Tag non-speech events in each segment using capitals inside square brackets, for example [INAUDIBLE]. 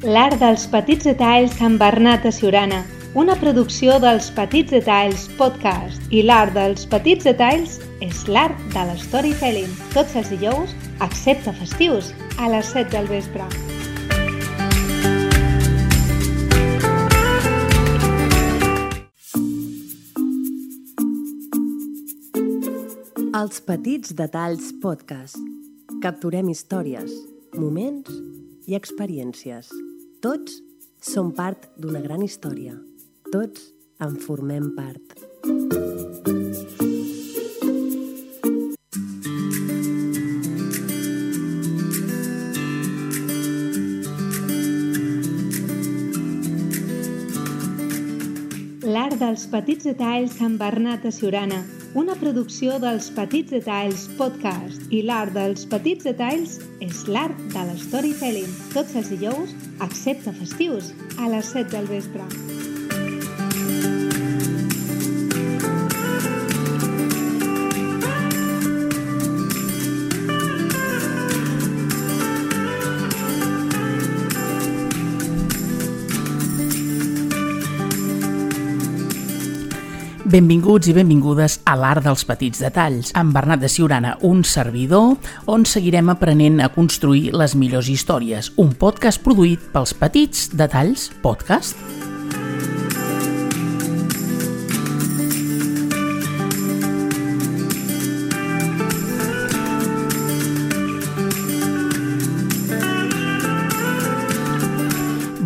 L'art dels petits detalls amb Bernat de Siurana, una producció dels Petits Detalls Podcast. I l'art dels petits detalls és l'art de l'storytelling. Tots els dijous, excepte festius, a les 7 del vespre. Els Petits Detalls Podcast. Capturem històries, moments i experiències. Tots som part d'una gran història. Tots en formem part. L'art dels petits detalls amb Bernat de Siurana, una producció dels Petits Detalls Podcast. I l'art dels petits detalls és l'art de l'storytelling. Tots els dijous, excepte festius, a les 7 del vespre. Benvinguts i benvingudes a l'Art dels Petits Detalls, amb Bernat de Siurana, un servidor, on seguirem aprenent a construir les millors històries, un podcast produït pels Petits Detalls Podcast.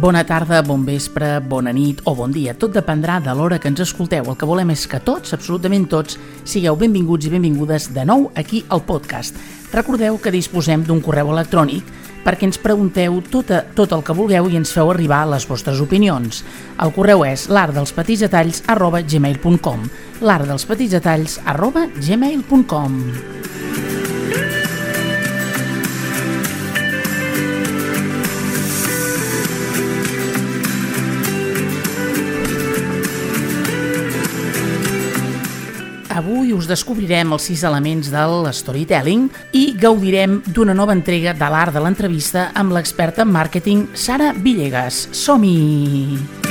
Bona tarda, bon vespre, bona nit o bon dia. Tot dependrà de l'hora que ens escolteu. El que volem és que tots, absolutament tots, sigueu benvinguts i benvingudes de nou aquí al podcast. Recordeu que disposem d'un correu electrònic perquè ens pregunteu tot, a, tot el que vulgueu i ens feu arribar les vostres opinions. El correu és l'artdelspetitsdetalls arroba gmail.com Avui us descobrirem els sis elements del storytelling i gaudirem d'una nova entrega de l'art de l'entrevista amb l'experta en màrqueting Sara Villegas. Som-hi!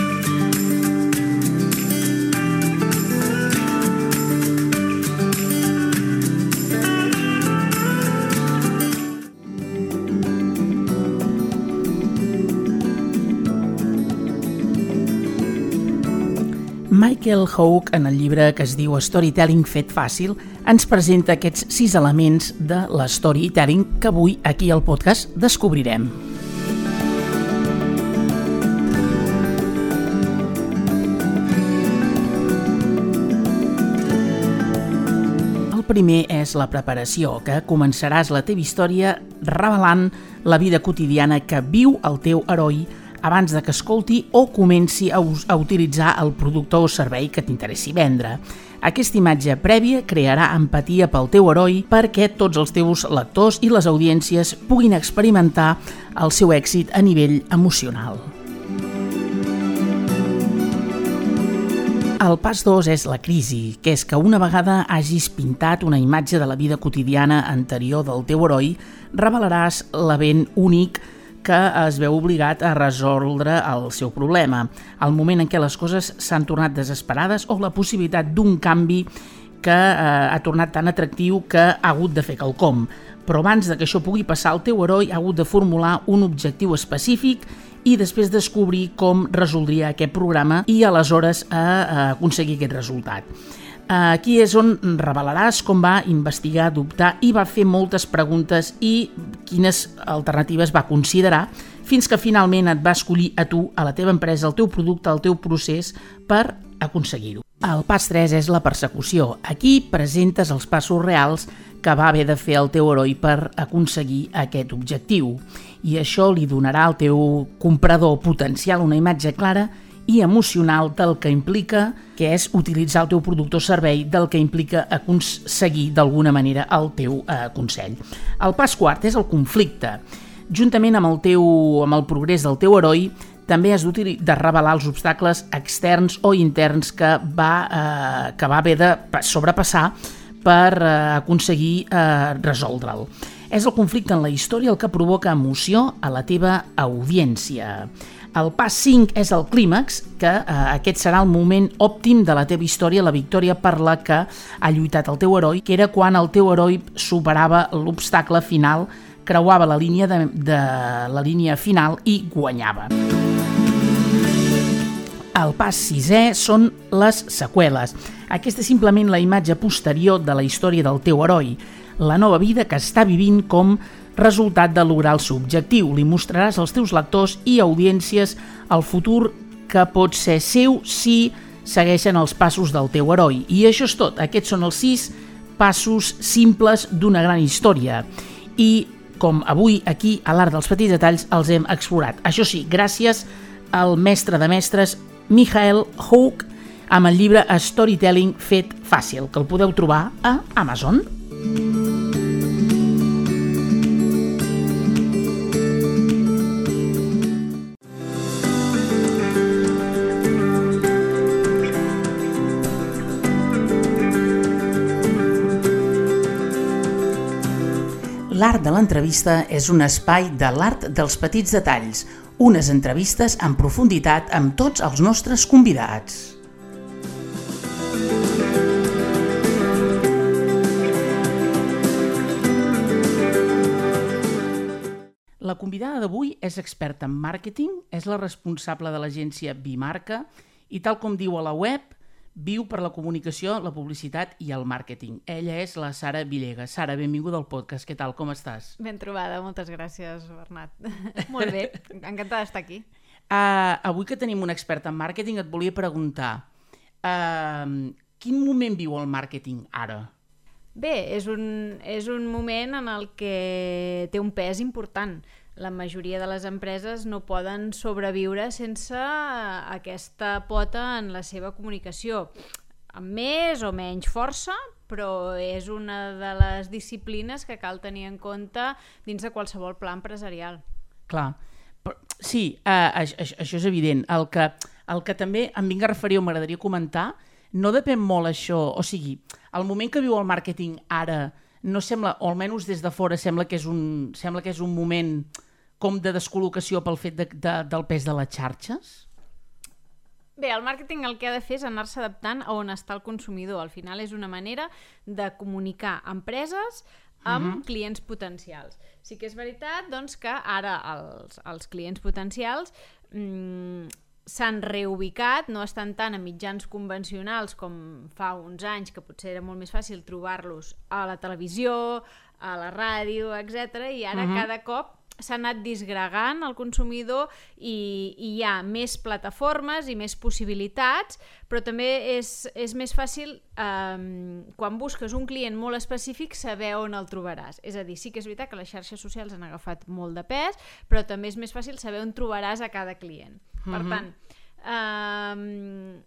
Michael Hawke, en el llibre que es diu Storytelling fet fàcil, ens presenta aquests sis elements de la storytelling que avui aquí al podcast descobrirem. El primer és la preparació, que començaràs la teva història revelant la vida quotidiana que viu el teu heroi abans de que escolti o comenci a, a utilitzar el producte o servei que t'interessi vendre. Aquesta imatge prèvia crearà empatia pel teu heroi perquè tots els teus lectors i les audiències puguin experimentar el seu èxit a nivell emocional. El pas 2 és la crisi, que és que una vegada hagis pintat una imatge de la vida quotidiana anterior del teu heroi, revelaràs l'event únic que es veu obligat a resoldre el seu problema, el moment en què les coses s'han tornat desesperades o la possibilitat d'un canvi que eh, ha tornat tan atractiu que ha hagut de fer quelcom. Però abans de que això pugui passar, el teu heroi ha hagut de formular un objectiu específic i després descobrir com resoldria aquest programa i aleshores a aconseguir aquest resultat. Aquí és on revelaràs com va investigar, dubtar i va fer moltes preguntes i quines alternatives va considerar fins que finalment et va escollir a tu, a la teva empresa, el teu producte, el teu procés per aconseguir-ho. El pas 3 és la persecució. Aquí presentes els passos reals que va haver de fer el teu heroi per aconseguir aquest objectiu. I això li donarà al teu comprador potencial una imatge clara i emocional del que implica, que és utilitzar el teu producte o servei, del que implica aconseguir d'alguna manera el teu eh, consell. El pas quart és el conflicte. Juntament amb el, teu, amb el progrés del teu heroi, també has de revelar els obstacles externs o interns que va, eh, que va haver de sobrepassar per eh, aconseguir eh, resoldre'l. És el conflicte en la història el que provoca emoció a la teva audiència. El pas 5 és el clímax, que eh, aquest serà el moment òptim de la teva història, la victòria per la que ha lluitat el teu heroi, que era quan el teu heroi superava l'obstacle final, creuava la línia de, de la línia final i guanyava. El pas sisè són les seqüeles. Aquesta és simplement la imatge posterior de la història del teu heroi, la nova vida que està vivint com resultat de seu objectiu. Li mostraràs als teus lectors i audiències el futur que pot ser seu si segueixen els passos del teu heroi. I això és tot. Aquests són els sis passos simples d'una gran història. I com avui aquí a l'Art dels Petits Detalls els hem explorat. Això sí, gràcies al mestre de mestres Michael Hook amb el llibre Storytelling fet fàcil, que el podeu trobar a Amazon. De l'entrevista és un espai de l'art dels petits detalls, unes entrevistes en profunditat amb tots els nostres convidats. La convidada d'avui és experta en màrqueting, és la responsable de l'agència Bimarca i tal com diu a la web, viu per la comunicació, la publicitat i el màrqueting. Ella és la Sara Villegas. Sara, benvinguda al podcast. Què tal? Com estàs? Ben trobada, moltes gràcies, Bernat. [LAUGHS] Molt bé, encantada d'estar aquí. Uh, avui que tenim un expert en màrqueting, et volia preguntar uh, quin moment viu el màrqueting ara? Bé, és un, és un moment en el que té un pes important la majoria de les empreses no poden sobreviure sense aquesta pota en la seva comunicació amb més o menys força, però és una de les disciplines que cal tenir en compte dins de qualsevol pla empresarial. Clar, però, sí, uh, això, això és evident. El que, el que també em vinc a referir o m'agradaria comentar, no depèn molt això, o sigui, el moment que viu el màrqueting ara no sembla, o almenys des de fora sembla que és un, sembla que és un moment com de descol·locació pel fet de, de, del pes de les xarxes? Bé, el màrqueting el que ha de fer és anar-se adaptant a on està el consumidor. Al final és una manera de comunicar empreses amb uh -huh. clients potencials. Sí que és veritat doncs, que ara els, els clients potencials mmm, s'han reubicat, no estan tant a mitjans convencionals com fa uns anys, que potser era molt més fàcil trobar-los a la televisió, a la ràdio, etc. i ara uh -huh. cada cop s'ha anat disgregant el consumidor i, i hi ha més plataformes i més possibilitats, però també és, és més fàcil eh, quan busques un client molt específic saber on el trobaràs. És a dir, sí que és veritat que les xarxes socials han agafat molt de pes, però també és més fàcil saber on trobaràs a cada client. Per uh -huh. tant, eh,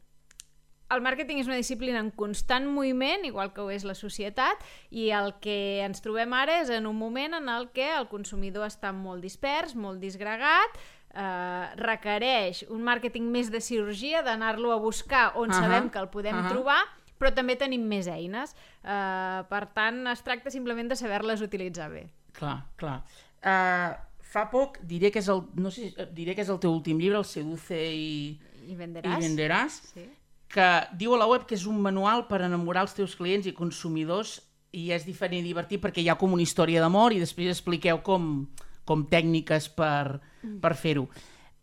el màrqueting és una disciplina en constant moviment, igual que ho és la societat, i el que ens trobem ara és en un moment en el que el consumidor està molt dispers, molt disgregat, eh, requereix un màrqueting més de cirurgia, d'anar-lo a buscar on uh -huh. sabem que el podem uh -huh. trobar, però també tenim més eines. Eh, per tant, es tracta simplement de saber-les utilitzar bé. Clar, clar. Uh, fa poc, diré que és el, no sé, diré que és el teu últim llibre, el Seduce i, i venderàs. I venderàs. Sí que diu a la web que és un manual per enamorar els teus clients i consumidors i és diferent i divertit perquè hi ha com una història d'amor i després expliqueu com, com tècniques per, per fer-ho.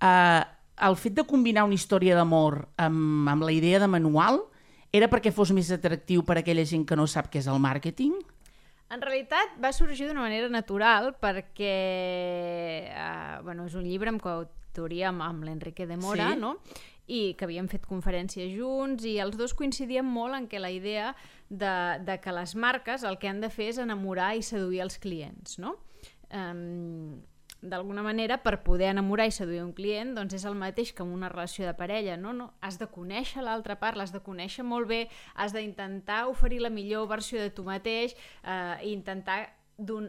Uh, el fet de combinar una història d'amor amb, amb la idea de manual era perquè fos més atractiu per a aquella gent que no sap què és el màrqueting? En realitat va sorgir d'una manera natural perquè uh, bueno, és un llibre amb coautoria amb, amb l'Enrique de Mora, sí? no? I que havíem fet conferències junts i els dos coincidíem molt en què la idea de, de que les marques el que han de fer és enamorar i seduir els clients, no? Um, d'alguna manera, per poder enamorar i seduir un client, doncs és el mateix que en una relació de parella, no? no has de conèixer l'altra part, l'has de conèixer molt bé, has d'intentar oferir la millor versió de tu mateix, eh, i intentar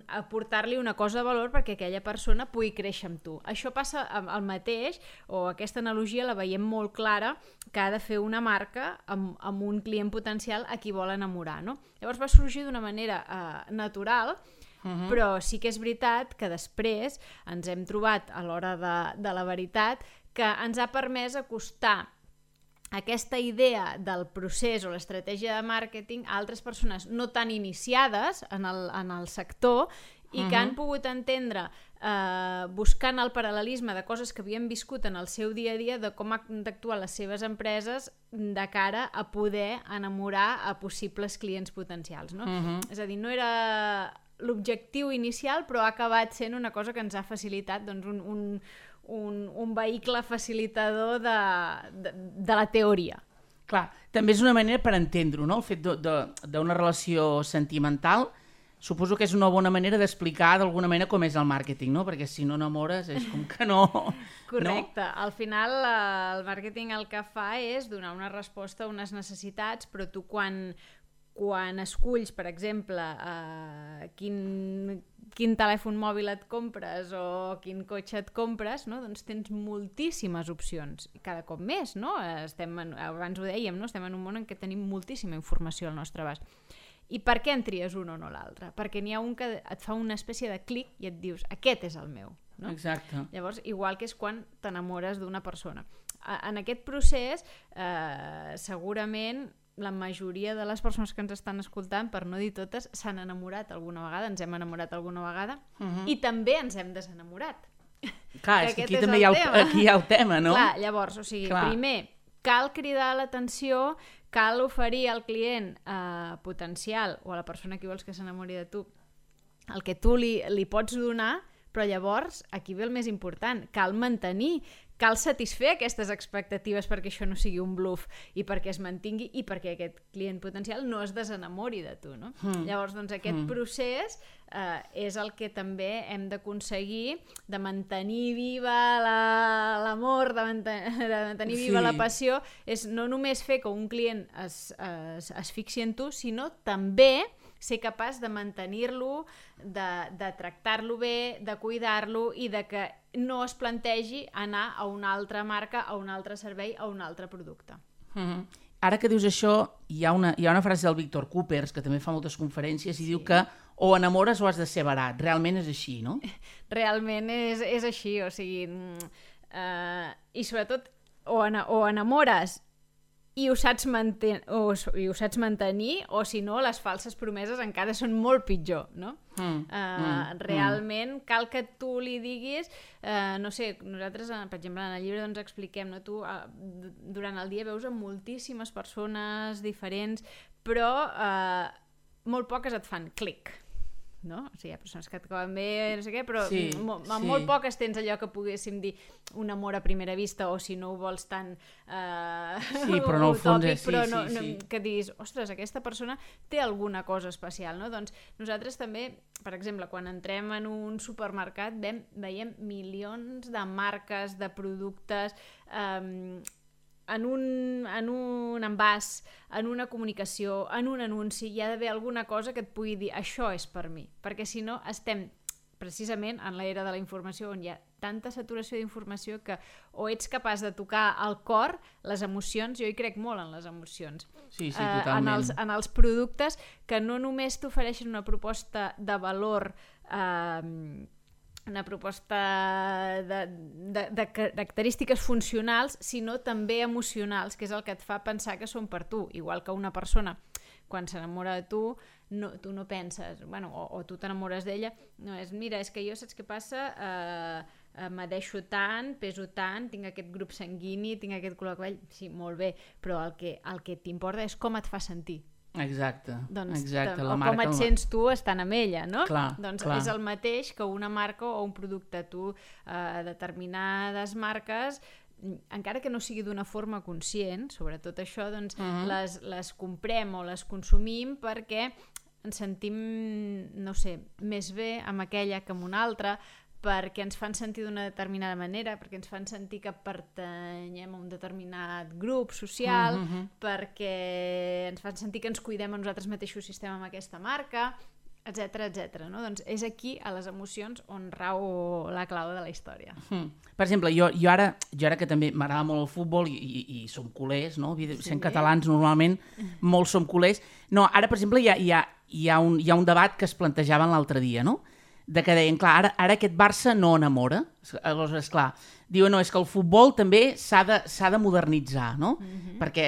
aportar-li una cosa de valor perquè aquella persona pugui créixer amb tu. Això passa el mateix, o aquesta analogia la veiem molt clara, que ha de fer una marca amb, amb un client potencial a qui vol enamorar. No? Llavors va sorgir d'una manera eh, natural Uh -huh. Però sí que és veritat que després ens hem trobat a l'hora de, de la veritat que ens ha permès acostar aquesta idea del procés o l'estratègia de màrqueting a altres persones no tan iniciades en el, en el sector i uh -huh. que han pogut entendre eh, buscant el paral·lelisme de coses que havien viscut en el seu dia a dia de com han d'actuar les seves empreses de cara a poder enamorar a possibles clients potencials. No? Uh -huh. És a dir, no era l'objectiu inicial, però ha acabat sent una cosa que ens ha facilitat doncs, un, un, un, un vehicle facilitador de, de, de la teoria. Clar, també és una manera per entendre-ho, no? El fet d'una relació sentimental suposo que és una bona manera d'explicar d'alguna manera com és el màrqueting, no? Perquè si no enamores és com que no... Correcte. No? Al final el màrqueting el que fa és donar una resposta a unes necessitats, però tu quan, quan esculls, per exemple, uh, quin, quin telèfon mòbil et compres o quin cotxe et compres, no? doncs tens moltíssimes opcions, cada cop més, no? Estem en, abans ho dèiem, no? estem en un món en què tenim moltíssima informació al nostre abast. I per què en tries un o no l'altre? Perquè n'hi ha un que et fa una espècie de clic i et dius, aquest és el meu. No? Exacte. Llavors, igual que és quan t'enamores d'una persona. En aquest procés, eh, segurament la majoria de les persones que ens estan escoltant, per no dir totes, s'han enamorat alguna vegada, ens hem enamorat alguna vegada, uh mhm. -huh. i també ens hem desenamorat. Clar, és que aquí també hi ha, el, aquí hi ha el tema, no? Clar, llavors, o sigui, Clar. primer, cal cridar l'atenció cal oferir al client eh, potencial o a la persona que vols que s'enamori de tu el que tu li, li pots donar, però llavors, aquí ve el més important, cal mantenir cal satisfer aquestes expectatives perquè això no sigui un bluff i perquè es mantingui i perquè aquest client potencial no es desenamori de tu. No? Mm. Llavors, doncs, aquest mm. procés eh, és el que també hem d'aconseguir de mantenir viva l'amor, la, de, manten de mantenir viva sí. la passió, és no només fer que un client es, es, es fixi en tu, sinó també ser capaç de mantenir-lo, de, de tractar-lo bé, de cuidar-lo i de que no es plantegi anar a una altra marca, a un altre servei, a un altre producte. Mm -hmm. Ara que dius això, hi ha, una, hi ha una frase del Víctor Coopers, que també fa moltes conferències, i sí. diu que o enamores o has de ser barat. Realment és així, no? [LAUGHS] Realment és, és així, o sigui... Uh, I sobretot, o, en, o enamores i ho saps, manten o, i ho saps mantenir, o si no, les falses promeses encara són molt pitjor, no? Mm, uh, mm, realment mm. cal que tu li diguis, uh, no sé, nosaltres, per exemple, en el llibre doncs expliquem, no? tu uh, durant el dia veus a moltíssimes persones diferents, però uh, molt poques et fan clic no? O sigui, hi ha persones que et cauen bé, no sé què, però sí, mo sí. molt poques tens allò que poguéssim dir un amor a primera vista, o si no ho vols tan uh, sí, però no fons és, sí, però no, sí, sí. no, que diguis, ostres, aquesta persona té alguna cosa especial, no? Doncs nosaltres també, per exemple, quan entrem en un supermercat, veiem, veiem milions de marques, de productes, um, en un, en un envàs, en una comunicació, en un anunci, hi ha d'haver alguna cosa que et pugui dir això és per mi, perquè si no estem precisament en l'era de la informació on hi ha tanta saturació d'informació que o ets capaç de tocar al cor les emocions, jo hi crec molt en les emocions, sí, sí, totalment. Uh, en, els, en els productes que no només t'ofereixen una proposta de valor eh, una proposta de, de, de característiques funcionals, sinó també emocionals, que és el que et fa pensar que són per tu. Igual que una persona, quan s'enamora de tu, no, tu no penses, bueno, o, o tu t'enamores d'ella, no és, mira, és que jo saps què passa? Eh, eh, m'adeixo tant, peso tant, tinc aquest grup sanguini, tinc aquest color de cabell, sí, molt bé, però el que, el que t'importa és com et fa sentir Exacte, doncs, exacte. La o marca, com et sents tu estant amb ella, no? Clar, doncs clar. és el mateix que una marca o un producte. Tu, eh, determinades marques, encara que no sigui d'una forma conscient, sobretot això, doncs uh. -huh. les, les comprem o les consumim perquè ens sentim, no sé, més bé amb aquella que amb una altra, perquè ens fan sentir d'una determinada manera, perquè ens fan sentir que pertanyem a un determinat grup social, mm -hmm. perquè ens fan sentir que ens cuidem a nosaltres mateixos si estem amb aquesta marca, etc etc. no? Doncs és aquí, a les emocions, on rau la clau de la història. Mm. Per exemple, jo, jo, ara, jo ara que també m'agrada molt el futbol i, i, i som culers, no? Sí. sent catalans normalment, molts som culers. No, ara, per exemple, hi ha, hi ha hi ha, un, hi ha un debat que es plantejaven l'altre dia, no? De que deien, clar, ara, ara aquest Barça no enamora. Aleshores, clar, diuen, no, és que el futbol també s'ha de, de modernitzar, no? Mm -hmm. Perquè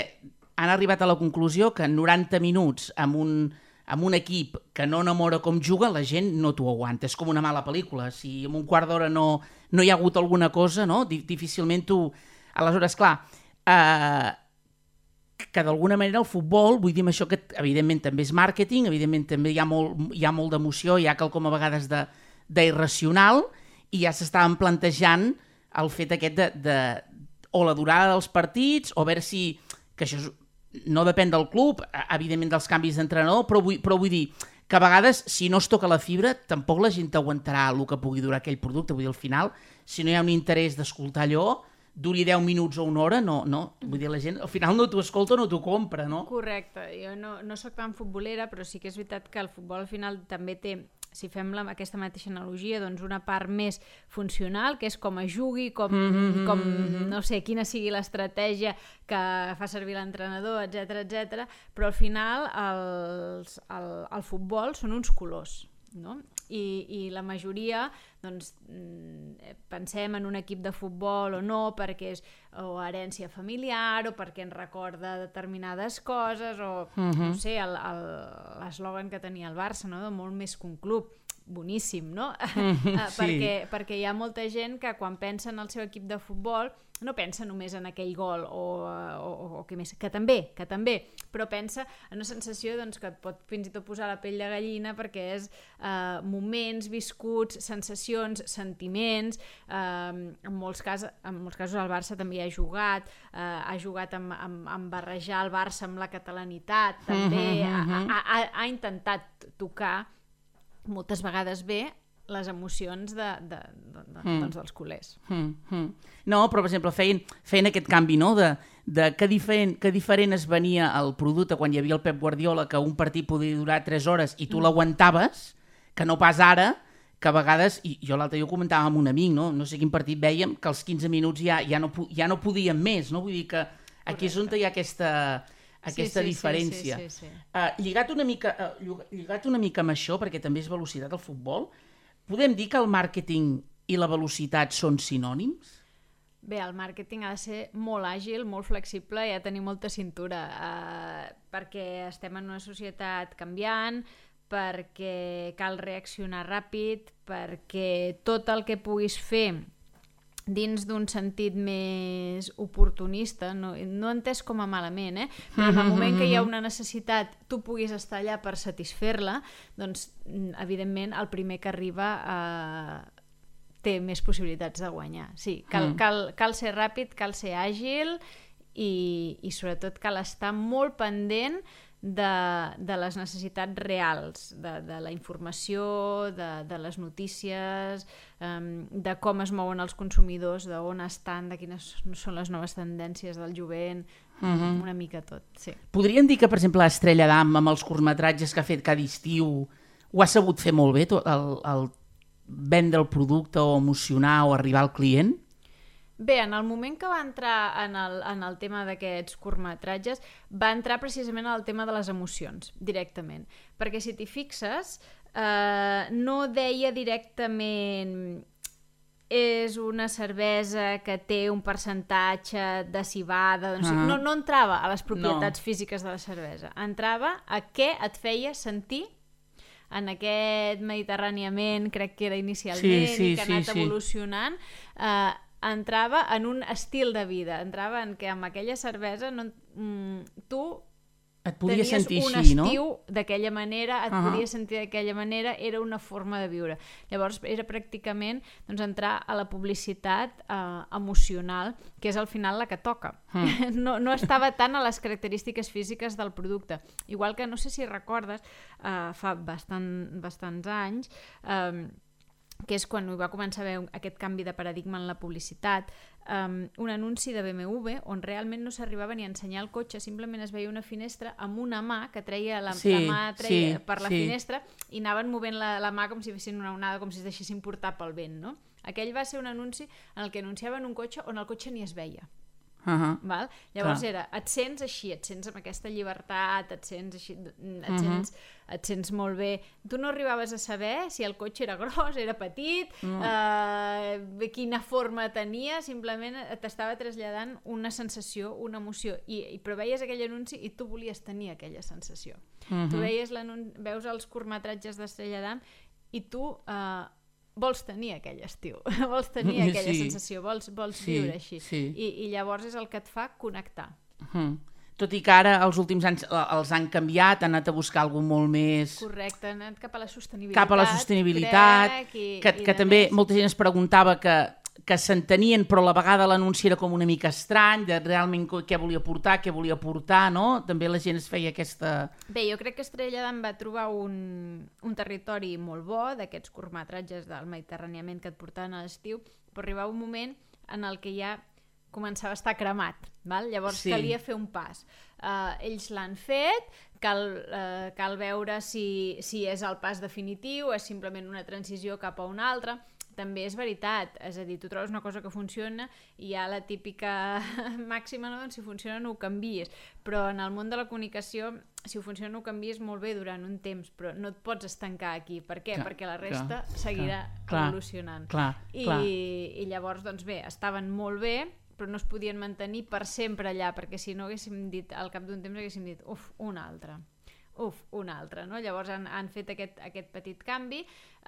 han arribat a la conclusió que en 90 minuts amb un, amb un equip que no enamora com juga, la gent no t'ho aguanta. És com una mala pel·lícula. Si en un quart d'hora no, no hi ha hagut alguna cosa, no? difícilment tu... Aleshores, clar, eh, que d'alguna manera el futbol, vull dir això que evidentment també és màrqueting, evidentment també hi ha molt, hi ha molt d'emoció, hi ha quelcom a vegades d'irracional, i ja s'estaven plantejant el fet aquest de, de o la durada dels partits, o veure si, que això és, no depèn del club, evidentment dels canvis d'entrenador, però, vull, però vull dir que a vegades, si no es toca la fibra, tampoc la gent aguantarà el que pugui durar aquell producte. Vull dir, al final, si no hi ha un interès d'escoltar allò, duri 10 minuts o una hora, no, no. Vull dir, la gent al final no t'ho escolta no t'ho compra, no? Correcte. Jo no, no sóc tan futbolera, però sí que és veritat que el futbol al final també té si fem la, aquesta mateixa analogia, doncs una part més funcional, que és com es jugui, com, mm -hmm. com no sé, quina sigui l'estratègia que fa servir l'entrenador, etc etc. però al final els, el, el futbol són uns colors, no? I, i la majoria doncs, mm, pensem en un equip de futbol o no perquè és o herència familiar o perquè ens recorda determinades coses o uh -huh. no mhm. sé, l'eslògan que tenia el Barça no? de molt més que un club boníssim, no? Mm, [LAUGHS] sí. perquè, perquè hi ha molta gent que quan pensa en el seu equip de futbol no pensa només en aquell gol o, o, o, o què més, que també, que també, però pensa en una sensació doncs, que et pot fins i tot posar la pell de gallina perquè és eh, moments viscuts, sensacions, sentiments, eh, en, molts casos, en molts casos el Barça també ha jugat, eh, ha jugat amb, amb, amb barrejar el Barça amb la catalanitat, també -huh, uh -huh. Ha, ha, ha intentat tocar moltes vegades bé les emocions de, de, de, de, mm. doncs dels culers. Mm, mm. No, però, per exemple, feien, feien aquest canvi, no?, de, de que, diferent, que diferent es venia el producte quan hi havia el Pep Guardiola, que un partit podia durar 3 hores i tu mm. l'aguantaves, que no pas ara, que a vegades, i jo l'altre dia ho comentava amb un amic, no? no sé quin partit vèiem, que als 15 minuts ja, ja, no, ja no podíem més, no? Vull dir que aquí Correcte. és on hi ha aquesta, aquesta sí, sí, diferència. Sí, sí, sí, sí. Uh, lligat, una mica, uh, lligat una mica amb això, perquè també és velocitat al futbol, Podem dir que el màrqueting i la velocitat són sinònims? Bé, el màrqueting ha de ser molt àgil, molt flexible i ha de tenir molta cintura, eh, perquè estem en una societat canviant, perquè cal reaccionar ràpid, perquè tot el que puguis fer dins d'un sentit més oportunista, no, no entès com a malament, eh? però en el moment que hi ha una necessitat tu puguis estar allà per satisfer-la, doncs evidentment el primer que arriba eh, té més possibilitats de guanyar. Sí, cal, mm. cal, cal ser ràpid, cal ser àgil i, i sobretot cal estar molt pendent de, de les necessitats reals, de, de la informació, de, de les notícies, um, de com es mouen els consumidors, de on estan, de quines són les noves tendències del jovent, uh mhm. -huh. una mica tot, sí. Podríem dir que, per exemple, l'Estrella d'Am, amb els curtmetratges que ha fet cada estiu, ho ha sabut fer molt bé, tot el, el vendre el producte o emocionar o arribar al client? Bé, en el moment que va entrar en el, en el tema d'aquests curtmetratges, va entrar precisament en el tema de les emocions, directament. Perquè si t'hi fixes, eh, no deia directament és una cervesa que té un percentatge de cibada, doncs, uh -huh. no, no entrava a les propietats no. físiques de la cervesa, entrava a què et feia sentir en aquest mediterràniament, crec que era inicialment, sí, sí, i que ha anat sí, evolucionant, eh, entrava en un estil de vida, entrava en què amb aquella cervesa no, mm, tu et podia Tenies sentir un així, estiu no? d'aquella manera, et uh -huh. podies sentir d'aquella manera, era una forma de viure. Llavors era pràcticament doncs, entrar a la publicitat eh, emocional, que és al final la que toca. -huh. [LAUGHS] No, no estava tant a les característiques físiques del producte. Igual que, no sé si recordes, eh, fa bastant, bastants anys, eh, que és quan va començar a haver aquest canvi de paradigma en la publicitat, um, un anunci de BMW on realment no s'arribava ni a ensenyar el cotxe, simplement es veia una finestra amb una mà que treia la, sí, la mà treia sí, per la sí. finestra i anaven movent la, la mà com si fessin una onada, com si es deixessin portar pel vent, no? Aquell va ser un anunci en el que anunciaven un cotxe on el cotxe ni es veia. Uh -huh. Val? Llavors Clar. era, et sents així, et sents amb aquesta llibertat, et sents així, et, sents, et sents molt bé. Tu no arribaves a saber si el cotxe era gros, era petit, mm. eh, quina forma tenia, simplement t'estava traslladant una sensació, una emoció, I, i però veies aquell anunci i tu volies tenir aquella sensació. Mhm. Tu veies veus els curtmetratges d'Estrella d'Am i tu eh, vols tenir aquell estiu, [LAUGHS] vols tenir aquella Sí. sensació, vols, vols Sí, viure així. sí. I, I llavors és el que et fa connectar. Mm. Tot i que ara els últims anys eh, els han canviat, han anat a buscar alguna molt més... Correcte, han anat cap a la sostenibilitat. cap a la sostenibilitat, crec, i, que, i que també més. molta gent es preguntava que, que s'entenien, però a la vegada l'anunci era com una mica estrany, de realment què volia portar, què volia portar, no? També la gent es feia aquesta... Bé, jo crec que Estrella d'Am va trobar un, un territori molt bo d'aquests curtmetratges del Mediterràniament que et portaven a l'estiu, però arribava un moment en el que ja començava a estar cremat, val? llavors Sí. calia fer un pas. Uh, ells l'han fet, cal, uh, cal veure si, si és el pas definitiu, és simplement una transició cap a un altre, també és veritat, és a dir, tu trobes una cosa que funciona i hi ha la típica [LAUGHS] màxima, no? Doncs si funciona no ho canvies, però en el món de la comunicació, si ho funciona no ho canvies molt bé durant un temps, però no et pots estancar aquí. Per què? Clar, Perquè la resta clar, seguirà clar, evolucionant. Clar, I, clar. I llavors, doncs bé, estaven molt bé, però no es podien mantenir per sempre allà, perquè si no haguéssim dit, al cap d'un temps haguéssim dit, uf, un altre uf, un altre, no? Llavors han, han fet aquest, aquest petit canvi,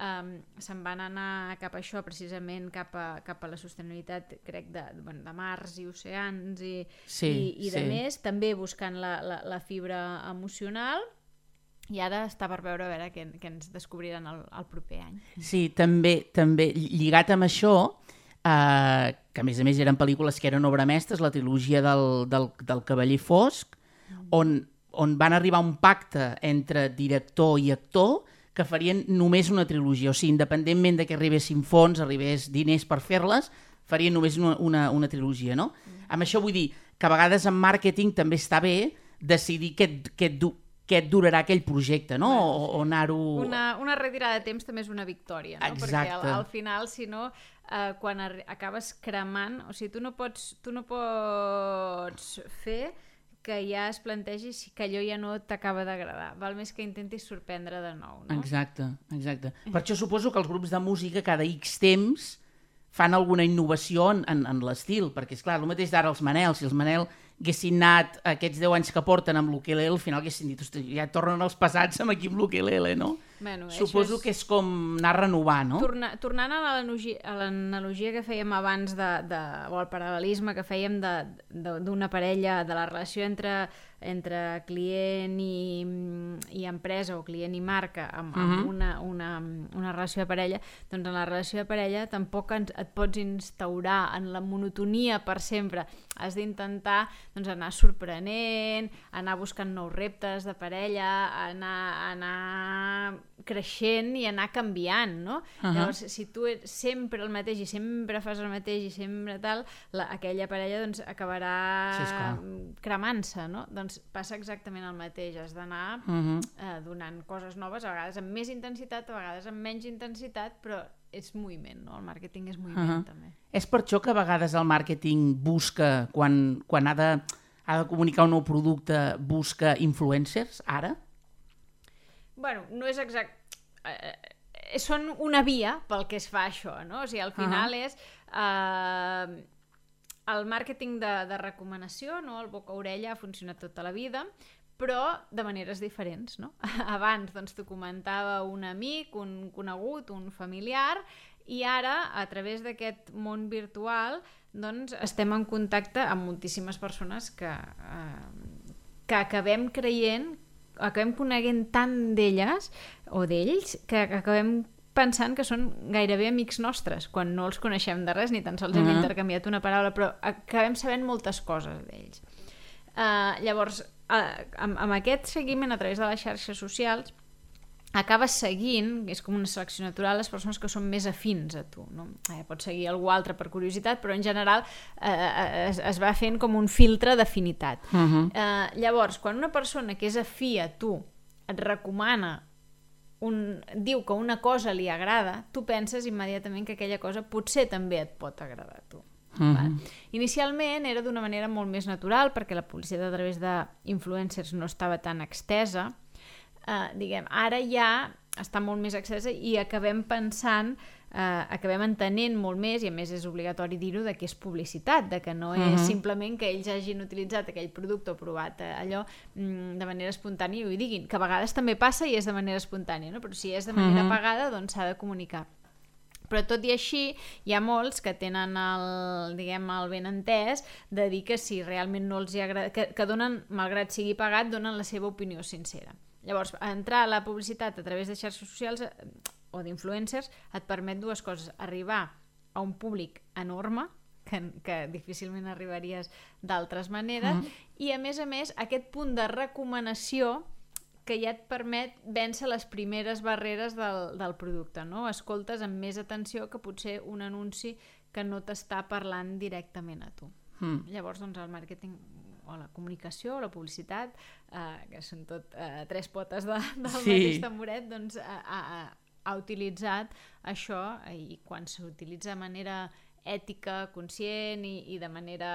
um, se'n van anar cap a això, precisament cap a, cap a la sostenibilitat, crec, de, bueno, de mars i oceans i, Sí, i, i de sí. més, també buscant la, la, la fibra emocional, i ara està per veure a veure què, què ens descobriran el, el proper any. Sí, també, també lligat amb això, eh, que a més a més eren pel·lícules que eren obra mestres, la trilogia del, del, del Cavaller Fosc, on, on van arribar un pacte entre director i actor que farien només una trilogia, o sigui, independentment de que arribessin fons, arribés diners per fer-les, farien només una, una, una trilogia, no? Mm. Amb això vull dir que a vegades en màrqueting també està bé decidir què, què, què et durarà aquell projecte, no? O, o anar-ho... Una, una retirada de temps també és una victòria, no? Perquè al, Exacte. al final, si no, eh, quan acabes cremant, o sigui, tu no pots, tu no pots fer que ja es plantegi si que allò ja no t'acaba d'agradar. Val més que intentis sorprendre de nou, no? Exacte, exacte. Per això suposo que els grups de música cada X temps fan alguna innovació en, en, en l'estil, perquè és clar, el mateix d'ara els Manel, si els Manel haguessin anat aquests 10 anys que porten amb l'ukelele, al final haguessin dit, hosti, ja tornen els passats amb aquí amb l'ukelele, no? Bueno, Suposo és- que és com anar a renovar, no? Torna, tornant a l'analogia, que fèiem abans de, de, o el paral·lelisme que fèiem d'una parella, de la relació entre, entre client i, i empresa o client i marca amb, amb una, una, una relació de parella, doncs en la relació de parella tampoc ens, et pots instaurar en la monotonia per sempre. Has d'intentar doncs, anar sorprenent, anar buscant nous reptes de parella, anar, anar creixent i anar canviant, no? Uh. -huh. Llavors, si tu ets sempre el mateix i sempre fas el mateix i sempre tal, la, aquella parella doncs, acabarà Sí, cremant-se, no? Doncs passa exactament el mateix, has d'anar Uh -huh. eh, donant coses noves, a vegades amb més intensitat, a vegades amb menys intensitat, però és moviment, no? El màrqueting és moviment, Ahà. també. És per això que a vegades el màrqueting busca, quan, quan ha, de, ha de comunicar un nou producte, busca influencers, ara? Bueno, no és exact... Eh, eh, són una via pel que es fa això, no? O sigui, al final uh -huh. és eh, el màrqueting de, de recomanació, no? El boca-orella ha funcionat tota la vida, però de maneres diferents, no? [LAUGHS] Abans, doncs, t'ho comentava un amic, un conegut, un familiar, i ara, a través d'aquest món virtual, doncs, estem en contacte amb moltíssimes persones que, eh, que acabem creient acabem coneguent tant d'elles o d'ells que acabem pensant que són gairebé amics nostres quan no els coneixem de res ni tan sols hem Mhm. intercanviat una paraula però acabem sabent moltes coses d'ells uh, llavors uh, amb, amb aquest seguiment a través de les xarxes socials acabes seguint, és com una selecció natural, les persones que són més afins a tu. No? Eh, pots seguir algú altre per curiositat, però en general eh, es, es va fent com un filtre d'afinitat. Uh -huh. Eh, llavors, quan una persona que és afí a tu et recomana un, diu que una cosa li agrada, tu penses immediatament que aquella cosa potser també et pot agradar a tu. Mhm. Val? Inicialment era d'una manera molt més natural perquè la publicitat a través d'influencers no estava tan extesa. Uh, diguem, ara ja està molt més extesa i acabem pensant eh, acabem entenent molt més, i a més és obligatori dir-ho, de que és publicitat, de que no és Mhm. simplement que ells hagin utilitzat aquell producte o provat eh, allò mm, de manera espontània i ho diguin, que a vegades també passa i és de manera espontània, no? però si és de manera Mhm. pagada, doncs s'ha de comunicar. Però tot i així, hi ha molts que tenen el, diguem, el ben entès de dir que si realment no els hi agrada, que, que donen, malgrat sigui pagat, donen la seva opinió sincera. Llavors, entrar a la publicitat a través de xarxes socials eh, o d'influencers et permet dues coses. Arribar a un públic enorme, que, que difícilment arribaries d'altres maneres, Mhm. i a més a més aquest punt de recomanació que ja et permet vèncer les primeres barreres del, del producte, no? Escoltes amb més atenció que potser un anunci que no t'està parlant directament a tu. Mm. Llavors, doncs, el màrqueting o la comunicació o la publicitat, eh, que són tot eh, tres potes de, del Sí. mateix tamboret, doncs ha, ha, ha utilitzat això i quan s'utilitza de manera ètica, conscient i, i de manera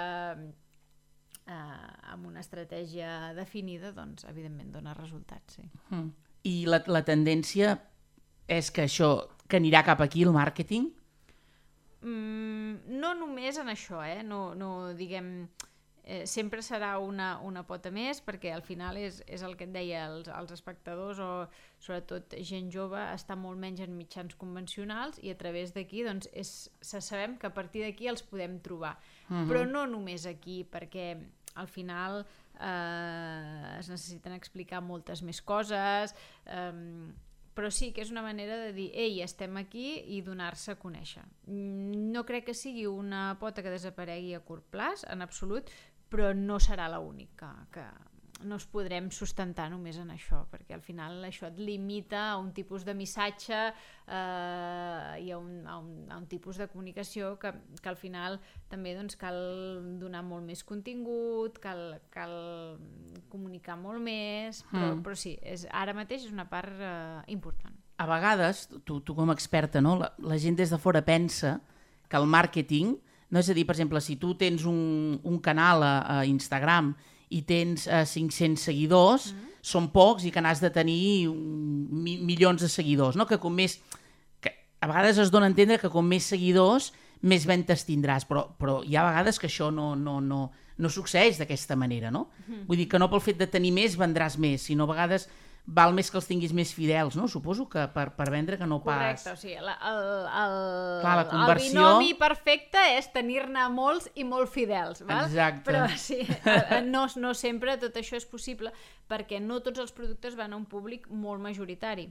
eh, amb una estratègia definida, doncs evidentment dona resultats, sí. Mm. I la, la tendència és que això, que anirà cap aquí, el màrqueting? Mm, no només en això, eh? no, no diguem... Eh, sempre serà una, una pota més perquè al final és, és el que et deia els, els espectadors o sobretot gent jove està molt menys en mitjans convencionals i a través d'aquí doncs és, se sabem que a partir d'aquí els podem trobar uh -huh. però no només aquí perquè al final eh, es necessiten explicar moltes més coses eh, però sí que és una manera de dir ei, estem aquí i donar-se a conèixer. Mm, No crec que sigui una pota que desaparegui a curt plaç, en absolut, però no serà l'única que no es podrem sustentar només en això, perquè al final això et limita a un tipus de missatge eh, i a un, a, un, a un tipus de comunicació que, que al final també doncs, cal donar molt més contingut, cal, cal comunicar molt més, però, Mm. però sí, és, ara mateix és una part eh, important. A vegades, tu, tu com a experta, no? la, la gent des de fora pensa que el màrqueting, no és a dir, per exemple, si tu tens un, un canal a, a Instagram i tens eh, 500 seguidors, mm. són pocs i que n'has de tenir mi, milions de seguidors, no? que com més... Que a vegades es dona a entendre que com més seguidors, més ventes tindràs, però, però hi ha vegades que això no, no, no, no succeeix d'aquesta manera, no? Mm. Vull dir que no pel fet de tenir més vendràs més, sinó a vegades val més que els tinguis més fidels, no? Suposo que per, per vendre que no Correcte, pas... o sigui, la, el, el, Clar, la el conversió- binomi perfecte és tenir-ne molts i molt fidels, val? Exacte. Però sí, eh, no, no sempre tot això és possible perquè no tots els productes van a un públic molt majoritari.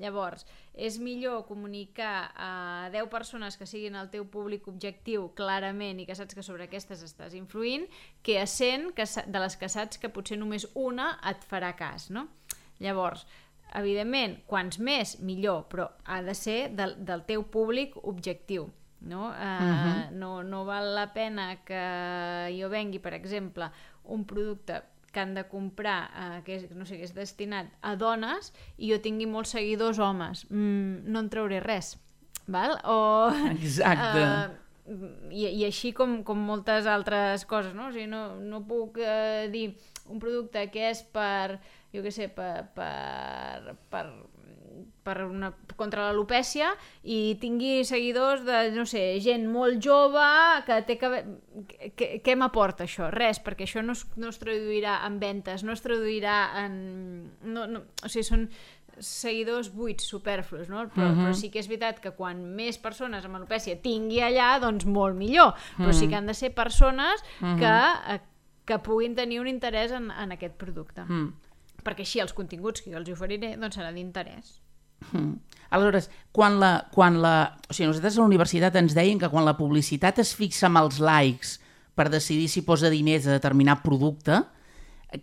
Llavors, és millor comunicar a 10 persones que siguin el teu públic objectiu clarament i que saps que sobre aquestes estàs influint que a 100 que, de les que saps que potser només una et farà cas, no? Llavors, evidentment, quants més, millor, però ha de ser del, del teu públic objectiu. No? Uh, no, no val la pena que jo vengui, per exemple, un producte que han de comprar, eh, que, és, no sé, que és destinat a dones, i jo tingui molts seguidors homes. Mm, no en trauré res. Val? O, Exacte. eh, i, i així com, com moltes altres coses, no? O sigui, no, no puc eh, dir un producte que és per, jo què sé, per, per, per, per una, contra l'alopècia i tingui seguidors de, no sé, gent molt jove que té que... Què, què m'aporta això? Res, perquè això no es, no es traduirà en ventes, no es traduirà en... No, no, o sigui, són seguidors buits, superflus, no? Però, uh -huh. però sí que és veritat que quan més persones amb alopècia tingui allà, doncs molt millor. Però sí que han de ser persones que, eh, que puguin tenir un interès en, en aquest producte. Mm. Perquè així els continguts que jo els oferiré doncs seran d'interès. Mm. Aleshores, quan la, quan la... O sigui, nosaltres a la universitat ens deien que quan la publicitat es fixa amb els likes per decidir si posa diners a determinat producte,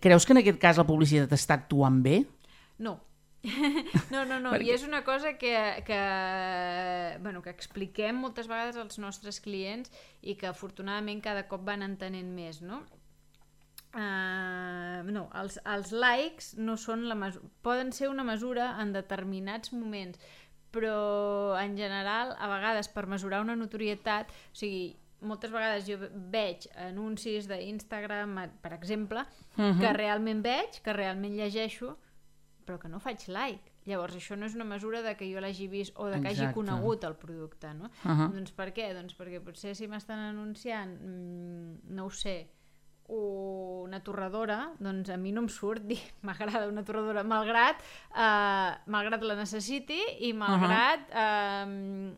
creus que en aquest cas la publicitat està actuant bé? No. [LAUGHS] no, no, no, i és una cosa que, que, bueno, que expliquem moltes vegades als nostres clients i que afortunadament cada cop van entenent més, no? Uh, no, els, els likes no són la mesura, poden ser una mesura en determinats moments, però en general, a vegades per mesurar una notorietat, o sigui, moltes vegades jo veig anuncis d'Instagram, eh, per exemple, Mhm. que realment veig, que realment llegeixo, però que no faig like. Llavors, això no és una mesura de que jo l'hagi vist o de que hagi Exacte. conegut el producte, no? Uh -huh. Doncs per què? Doncs perquè potser si m'estan anunciant, mm, no ho sé, una torradora, doncs a mi no em surt dir [LAUGHS] m'agrada una torradora, malgrat, eh, malgrat la necessiti i malgrat eh,